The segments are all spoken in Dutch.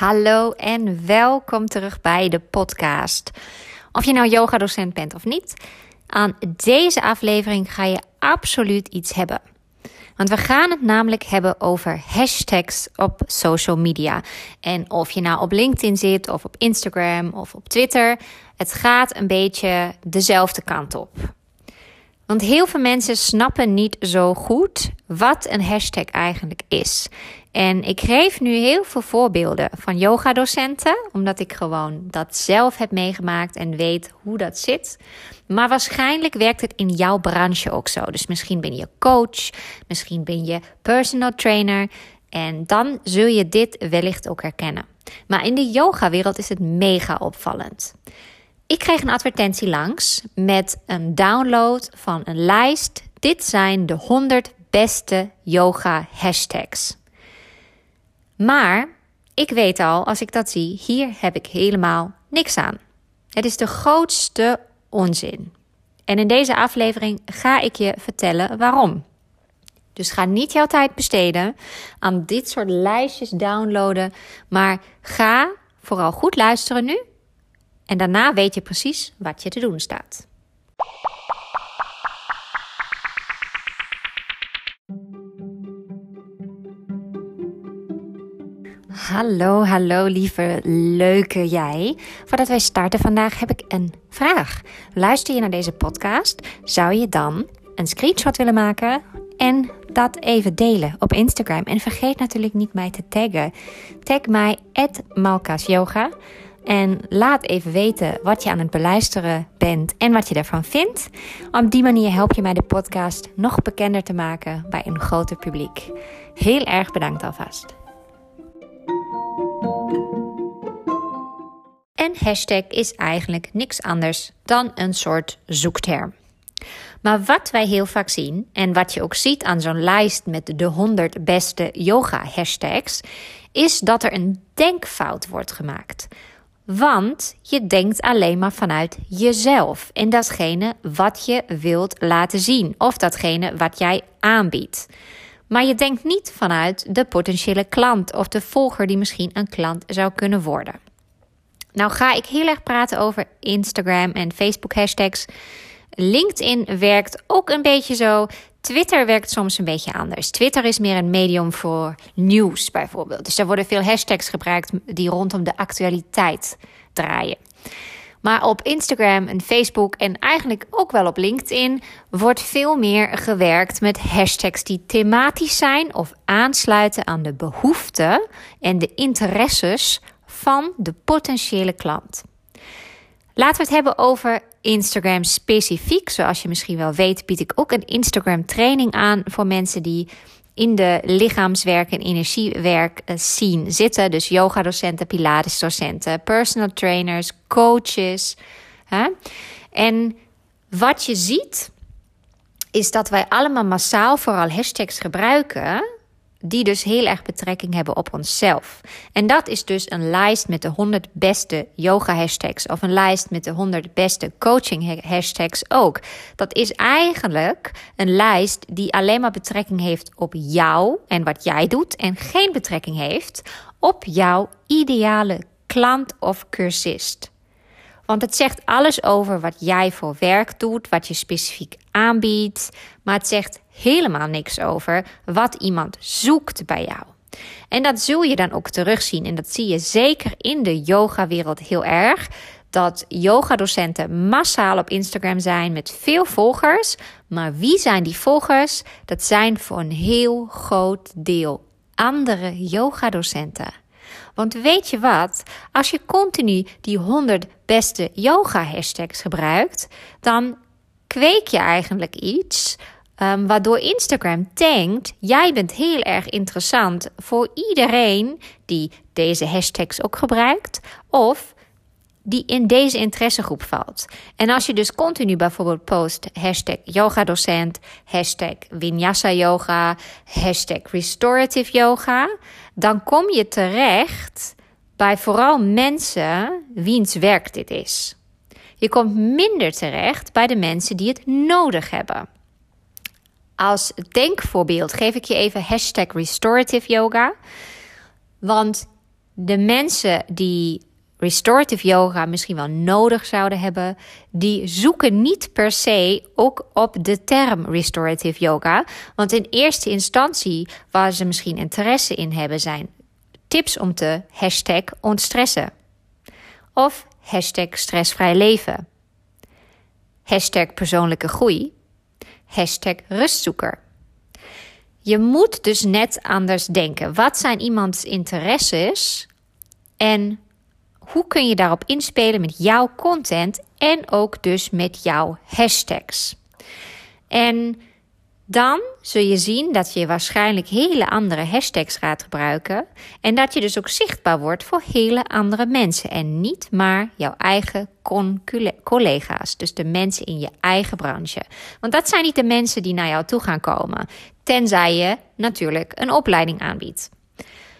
Hallo en welkom terug bij de podcast. Of je nou yoga-docent bent of niet, aan deze aflevering ga je absoluut iets hebben. Want we gaan het namelijk hebben over hashtags op social media. En of je nou op LinkedIn zit, of op Instagram, of op Twitter, het gaat een beetje dezelfde kant op. Want heel veel mensen snappen niet zo goed wat een hashtag eigenlijk is. En ik geef nu heel veel voorbeelden van yogadocenten, omdat ik gewoon dat zelf heb meegemaakt en weet hoe dat zit. Maar waarschijnlijk werkt het in jouw branche ook zo. Dus misschien ben je coach, misschien ben je personal trainer. En dan zul je dit wellicht ook herkennen. Maar in de yogawereld is het mega opvallend. Ik kreeg een advertentie langs met een download van een lijst. Dit zijn de 100 beste yoga hashtags. Maar ik weet al, als ik dat zie, hier heb ik helemaal niks aan. Het is de grootste onzin. En in deze aflevering ga ik je vertellen waarom. Dus ga niet jouw tijd besteden aan dit soort lijstjes downloaden, maar ga vooral goed luisteren nu. En daarna weet je precies wat je te doen staat. Hallo, hallo lieve leuke jij. Voordat wij starten vandaag heb ik een vraag. Luister je naar deze podcast? Zou je dan een screenshot willen maken en dat even delen op Instagram? En vergeet natuurlijk niet mij te taggen. Tag mij @malkasyoga en laat even weten wat je aan het beluisteren bent en wat je ervan vindt. Op die manier help je mij de podcast nog bekender te maken bij een groter publiek. Heel erg bedankt alvast. Een hashtag is eigenlijk niks anders dan een soort zoekterm. Maar wat wij heel vaak zien, en wat je ook ziet aan zo'n lijst met de 100 beste yoga-hashtags, is dat er een denkfout wordt gemaakt. Want je denkt alleen maar vanuit jezelf en datgene wat je wilt laten zien of datgene wat jij aanbiedt. Maar je denkt niet vanuit de potentiële klant of de volger die misschien een klant zou kunnen worden. Nou ga ik heel erg praten over Instagram en Facebook hashtags. LinkedIn werkt ook een beetje zo. Twitter werkt soms een beetje anders. Twitter is meer een medium voor nieuws bijvoorbeeld. Dus er worden veel hashtags gebruikt die rondom de actualiteit draaien. Maar op Instagram en Facebook en eigenlijk ook wel op LinkedIn wordt veel meer gewerkt met hashtags die thematisch zijn of aansluiten aan de behoeften en de interesses van de potentiële klant. Laten we het hebben over Instagram specifiek. Zoals je misschien wel weet, bied ik ook een Instagram training aan voor mensen die in de lichaamswerk en energiewerk eh, zien zitten. Dus yoga-docenten, pilates-docenten, personal trainers, coaches. Hè? En wat je ziet, is dat wij allemaal massaal vooral hashtags gebruiken die dus heel erg betrekking hebben op onszelf. En dat is dus een lijst met de 100 beste yoga hashtags of een lijst met de 100 beste coaching hashtags ook. Dat is eigenlijk een lijst die alleen maar betrekking heeft op jou en wat jij doet en geen betrekking heeft op jouw ideale klant of cursist. Want het zegt alles over wat jij voor werk doet, wat je specifiek aanbiedt, maar het zegt helemaal niks over wat iemand zoekt bij jou. En dat zul je dan ook terugzien. En dat zie je zeker in de yoga-wereld heel erg. Dat yogadocenten massaal op Instagram zijn met veel volgers. Maar wie zijn die volgers? Dat zijn voor een heel groot deel andere yogadocenten. Want weet je wat? Als je continu die 100 beste yoga hashtags gebruikt, dan kweek je eigenlijk iets Um, waardoor Instagram denkt: jij bent heel erg interessant voor iedereen die deze hashtags ook gebruikt. Of die in deze interessegroep valt. En als je dus continu bijvoorbeeld post hashtag yogadocent, hashtag vinyasa yoga, hashtag restorative yoga, dan kom je terecht bij vooral mensen wiens werk dit is. Je komt minder terecht bij de mensen die het nodig hebben. Als denkvoorbeeld geef ik je even hashtag restorative yoga. Want de mensen die restorative yoga misschien wel nodig zouden hebben, die zoeken niet per se ook op de term restorative yoga. Want in eerste instantie waar ze misschien interesse in hebben zijn tips om te hashtag ontstressen. Of hashtag stressvrij leven. Hashtag persoonlijke groei. Hashtag rustzoeker. Je moet dus net anders denken. Wat zijn iemands interesses? En hoe kun je daarop inspelen met jouw content en ook dus met jouw hashtags? En dan zul je zien dat je waarschijnlijk hele andere hashtags gaat gebruiken en dat je dus ook zichtbaar wordt voor hele andere mensen en niet maar jouw eigen collega's, dus de mensen in je eigen branche. Want dat zijn niet de mensen die naar jou toe gaan komen, tenzij je natuurlijk een opleiding aanbiedt.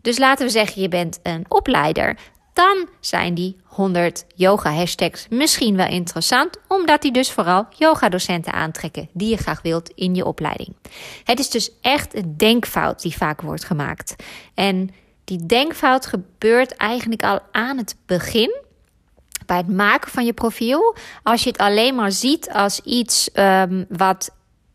Dus laten we zeggen, je bent een opleider dan zijn die 100 yoga hashtags misschien wel interessant, omdat die dus vooral yoga docenten aantrekken die je graag wilt in je opleiding. Het is dus echt een denkfout die vaak wordt gemaakt. En die denkfout gebeurt eigenlijk al aan het begin. Bij het maken van je profiel, als je het alleen maar ziet als iets um, wat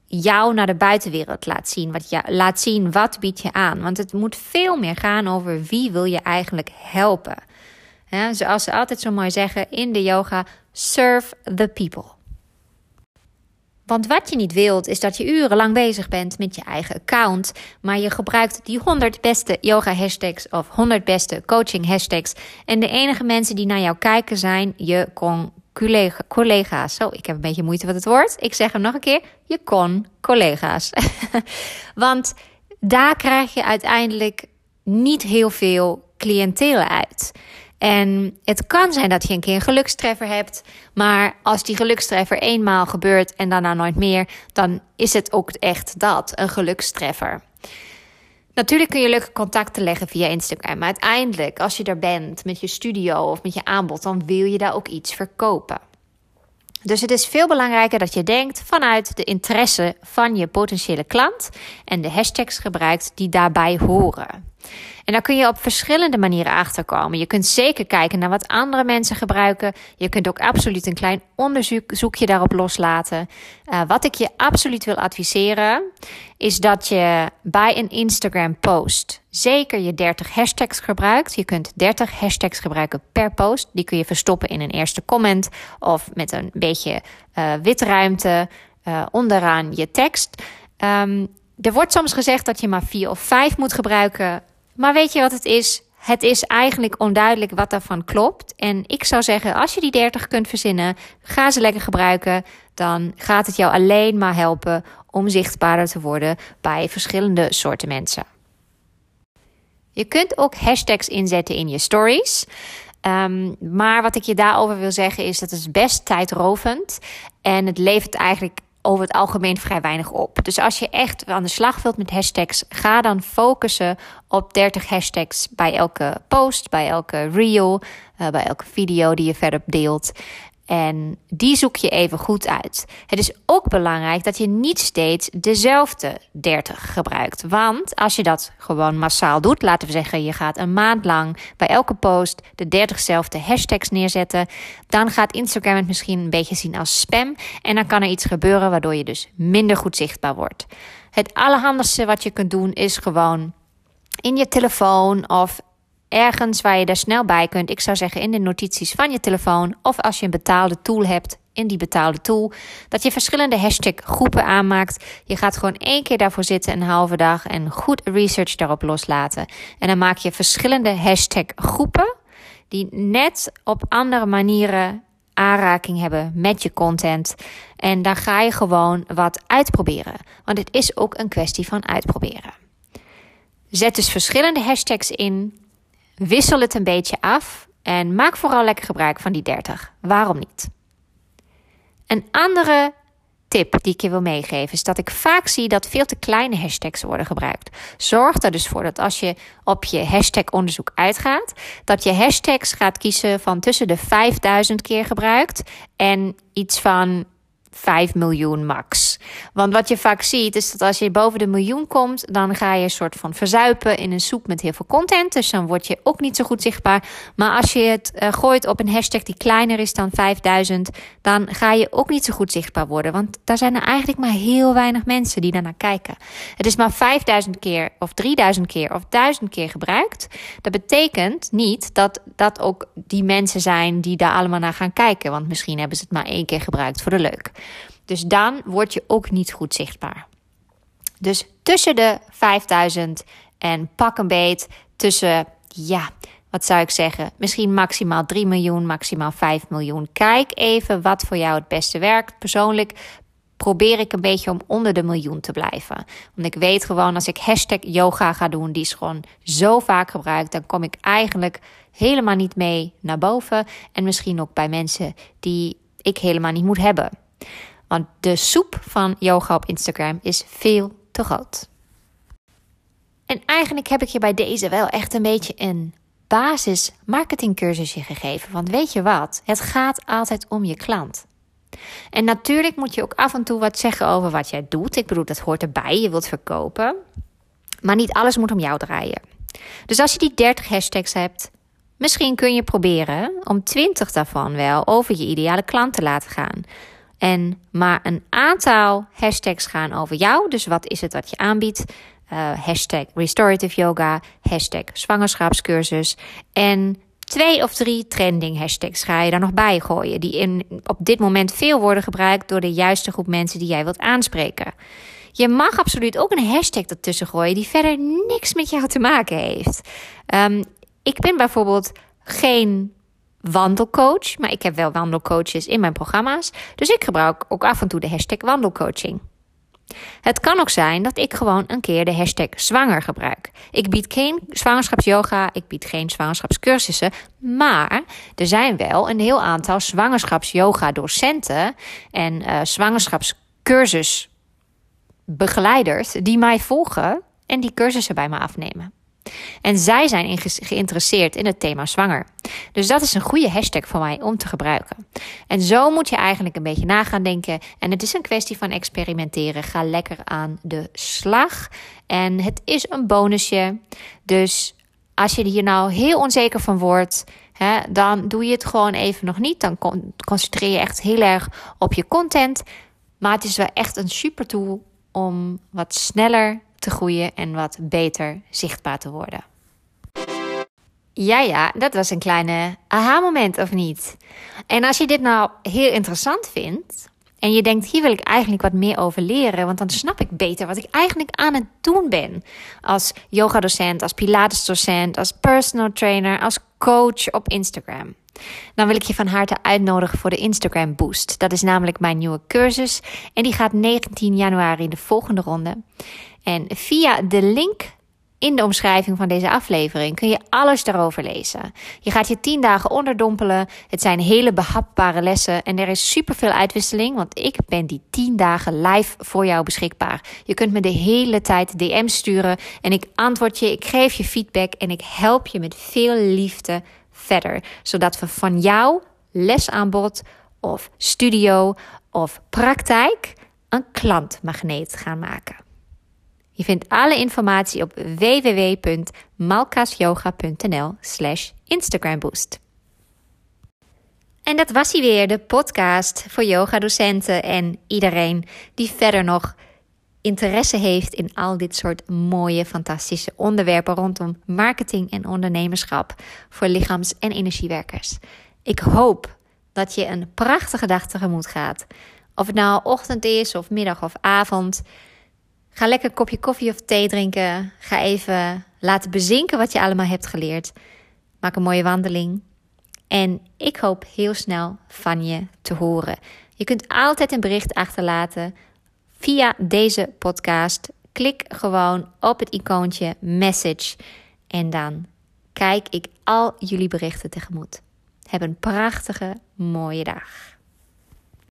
jou naar de buitenwereld laat zien. Wat je, laat zien wat bied je aan. Want het moet veel meer gaan over wie wil je eigenlijk helpen. Zoals ze altijd zo mooi zeggen in de yoga: serve the people. Want wat je niet wilt, is dat je urenlang bezig bent met je eigen account, maar je gebruikt die 100 beste yoga hashtags of 100 beste coaching hashtags. En de enige mensen die naar jou kijken zijn je con collega's. Zo, ik heb een beetje moeite met het woord. Ik zeg hem nog een keer: je con collega's. Want daar krijg je uiteindelijk niet heel veel cliënteel uit. En het kan zijn dat je een keer een gelukstreffer hebt, maar als die gelukstreffer eenmaal gebeurt en daarna nooit meer, dan is het ook echt dat, een gelukstreffer. Natuurlijk kun je leuke contacten leggen via Instagram, maar uiteindelijk, als je er bent met je studio of met je aanbod, dan wil je daar ook iets verkopen. Dus het is veel belangrijker dat je denkt vanuit de interesse van je potentiële klant en de hashtags gebruikt die daarbij horen. En daar kun je op verschillende manieren achterkomen. Je kunt zeker kijken naar wat andere mensen gebruiken. Je kunt ook absoluut een klein onderzoekje daarop loslaten. Uh, wat ik je absoluut wil adviseren, is dat je bij een Instagram post zeker je 30 hashtags gebruikt. Je kunt 30 hashtags gebruiken per post. Die kun je verstoppen in een eerste comment of met een beetje uh, witruimte uh, onderaan je tekst. Um, er wordt soms gezegd dat je maar vier of vijf moet gebruiken. Maar weet je wat het is? Het is eigenlijk onduidelijk wat daarvan klopt. En ik zou zeggen, als je die 30 kunt verzinnen, ga ze lekker gebruiken. Dan gaat het jou alleen maar helpen om zichtbaarder te worden bij verschillende soorten mensen. Je kunt ook hashtags inzetten in je stories. Um, maar wat ik je daarover wil zeggen is dat het best tijdrovend. En het levert eigenlijk over het algemeen vrij weinig op. Dus als je echt aan de slag wilt met hashtags, ga dan focussen op 30 hashtags bij elke post, bij elke reel, uh, bij elke video die je verder deelt. En die zoek je even goed uit. Het is ook belangrijk dat je niet steeds dezelfde 30 gebruikt. Want als je dat gewoon massaal doet, laten we zeggen, je gaat een maand lang bij elke post de 30zelfde hashtags neerzetten, dan gaat Instagram het misschien een beetje zien als spam. En dan kan er iets gebeuren waardoor je dus minder goed zichtbaar wordt. Het allerhandigste wat je kunt doen is gewoon in je telefoon of ergens waar je daar snel bij kunt. Ik zou zeggen in de notities van je telefoon of als je een betaalde tool hebt in die betaalde tool. Dat je verschillende hashtag groepen aanmaakt. Je gaat gewoon één keer daarvoor zitten een halve dag en goed research daarop loslaten. En dan maak je verschillende hashtag groepen die net op andere manieren aanraking hebben met je content. En dan ga je gewoon wat uitproberen. Want het is ook een kwestie van uitproberen. Zet dus verschillende hashtags in. Wissel het een beetje af en maak vooral lekker gebruik van die 30. Waarom niet? Een andere tip die ik je wil meegeven is dat ik vaak zie dat veel te kleine hashtags worden gebruikt. Zorg er dus voor dat als je op je hashtag onderzoek uitgaat, dat je hashtags gaat kiezen van tussen de 5000 keer gebruikt en iets van 5 miljoen max. Want wat je vaak ziet is dat als je boven de miljoen komt, dan ga je een soort van verzuipen in een soep met heel veel content. Dus dan word je ook niet zo goed zichtbaar. Maar als je het uh, gooit op een hashtag die kleiner is dan 5000, dan ga je ook niet zo goed zichtbaar worden. Want daar zijn er eigenlijk maar heel weinig mensen die daarnaar kijken. Het is maar 5000 keer of 3000 keer of 1000 keer gebruikt. Dat betekent niet dat dat ook die mensen zijn die daar allemaal naar gaan kijken. Want misschien hebben ze het maar één keer gebruikt voor de leuk. Dus dan word je ook niet goed zichtbaar. Dus tussen de 5000 en pak een beet tussen, ja, wat zou ik zeggen? Misschien maximaal 3 miljoen, maximaal 5 miljoen. Kijk even wat voor jou het beste werkt. Persoonlijk probeer ik een beetje om onder de miljoen te blijven. Want ik weet gewoon, als ik hashtag yoga ga doen, die is gewoon zo vaak gebruikt, dan kom ik eigenlijk helemaal niet mee naar boven. En misschien ook bij mensen die ik helemaal niet moet hebben. Want de soep van yoga op Instagram is veel te groot. En eigenlijk heb ik je bij deze wel echt een beetje een basis marketingcursusje gegeven. Want weet je wat? Het gaat altijd om je klant. En natuurlijk moet je ook af en toe wat zeggen over wat jij doet. Ik bedoel, dat hoort erbij. Je wilt verkopen. Maar niet alles moet om jou draaien. Dus als je die 30 hashtags hebt, misschien kun je proberen om 20 daarvan wel over je ideale klant te laten gaan. En maar een aantal hashtags gaan over jou. Dus wat is het wat je aanbiedt? Uh, hashtag restorative yoga, hashtag zwangerschapscursus. En twee of drie trending hashtags ga je daar nog bij gooien. Die in, op dit moment veel worden gebruikt door de juiste groep mensen die jij wilt aanspreken. Je mag absoluut ook een hashtag ertussen gooien die verder niks met jou te maken heeft. Um, ik ben bijvoorbeeld geen wandelcoach, maar ik heb wel wandelcoaches in mijn programma's. Dus ik gebruik ook af en toe de hashtag wandelcoaching. Het kan ook zijn dat ik gewoon een keer de hashtag zwanger gebruik. Ik bied geen zwangerschapsyoga, ik bied geen zwangerschapscursussen, maar er zijn wel een heel aantal zwangerschapsyoga docenten en uh, zwangerschapscursusbegeleiders die mij volgen en die cursussen bij me afnemen. En zij zijn geïnteresseerd in het thema zwanger. Dus dat is een goede hashtag voor mij om te gebruiken. En zo moet je eigenlijk een beetje na gaan denken. En het is een kwestie van experimenteren. Ga lekker aan de slag. En het is een bonusje. Dus als je hier nou heel onzeker van wordt, dan doe je het gewoon even nog niet. Dan concentreer je echt heel erg op je content. Maar het is wel echt een super tool om wat sneller te groeien en wat beter zichtbaar te worden. Ja, ja, dat was een kleine aha-moment of niet? En als je dit nou heel interessant vindt en je denkt, hier wil ik eigenlijk wat meer over leren, want dan snap ik beter wat ik eigenlijk aan het doen ben. Als yogadocent, als pilatesdocent, als personal trainer, als coach op Instagram. Dan wil ik je van harte uitnodigen voor de Instagram Boost. Dat is namelijk mijn nieuwe cursus en die gaat 19 januari in de volgende ronde. En via de link in de omschrijving van deze aflevering kun je alles daarover lezen. Je gaat je 10 dagen onderdompelen. Het zijn hele behapbare lessen en er is superveel uitwisseling, want ik ben die 10 dagen live voor jou beschikbaar. Je kunt me de hele tijd DM sturen en ik antwoord je, ik geef je feedback en ik help je met veel liefde verder, zodat we van jou lesaanbod of studio of praktijk een klantmagneet gaan maken. Je vindt alle informatie op www.malkasyoga.nl slash instagramboost. En dat was hij weer, de podcast voor yogadocenten en iedereen die verder nog interesse heeft in al dit soort mooie, fantastische onderwerpen rondom marketing en ondernemerschap voor lichaams- en energiewerkers. Ik hoop dat je een prachtige dag tegemoet gaat. Of het nou ochtend is, of middag of avond. Ga lekker een kopje koffie of thee drinken. Ga even laten bezinken wat je allemaal hebt geleerd. Maak een mooie wandeling. En ik hoop heel snel van je te horen. Je kunt altijd een bericht achterlaten via deze podcast. Klik gewoon op het icoontje message en dan kijk ik al jullie berichten tegemoet. Heb een prachtige, mooie dag.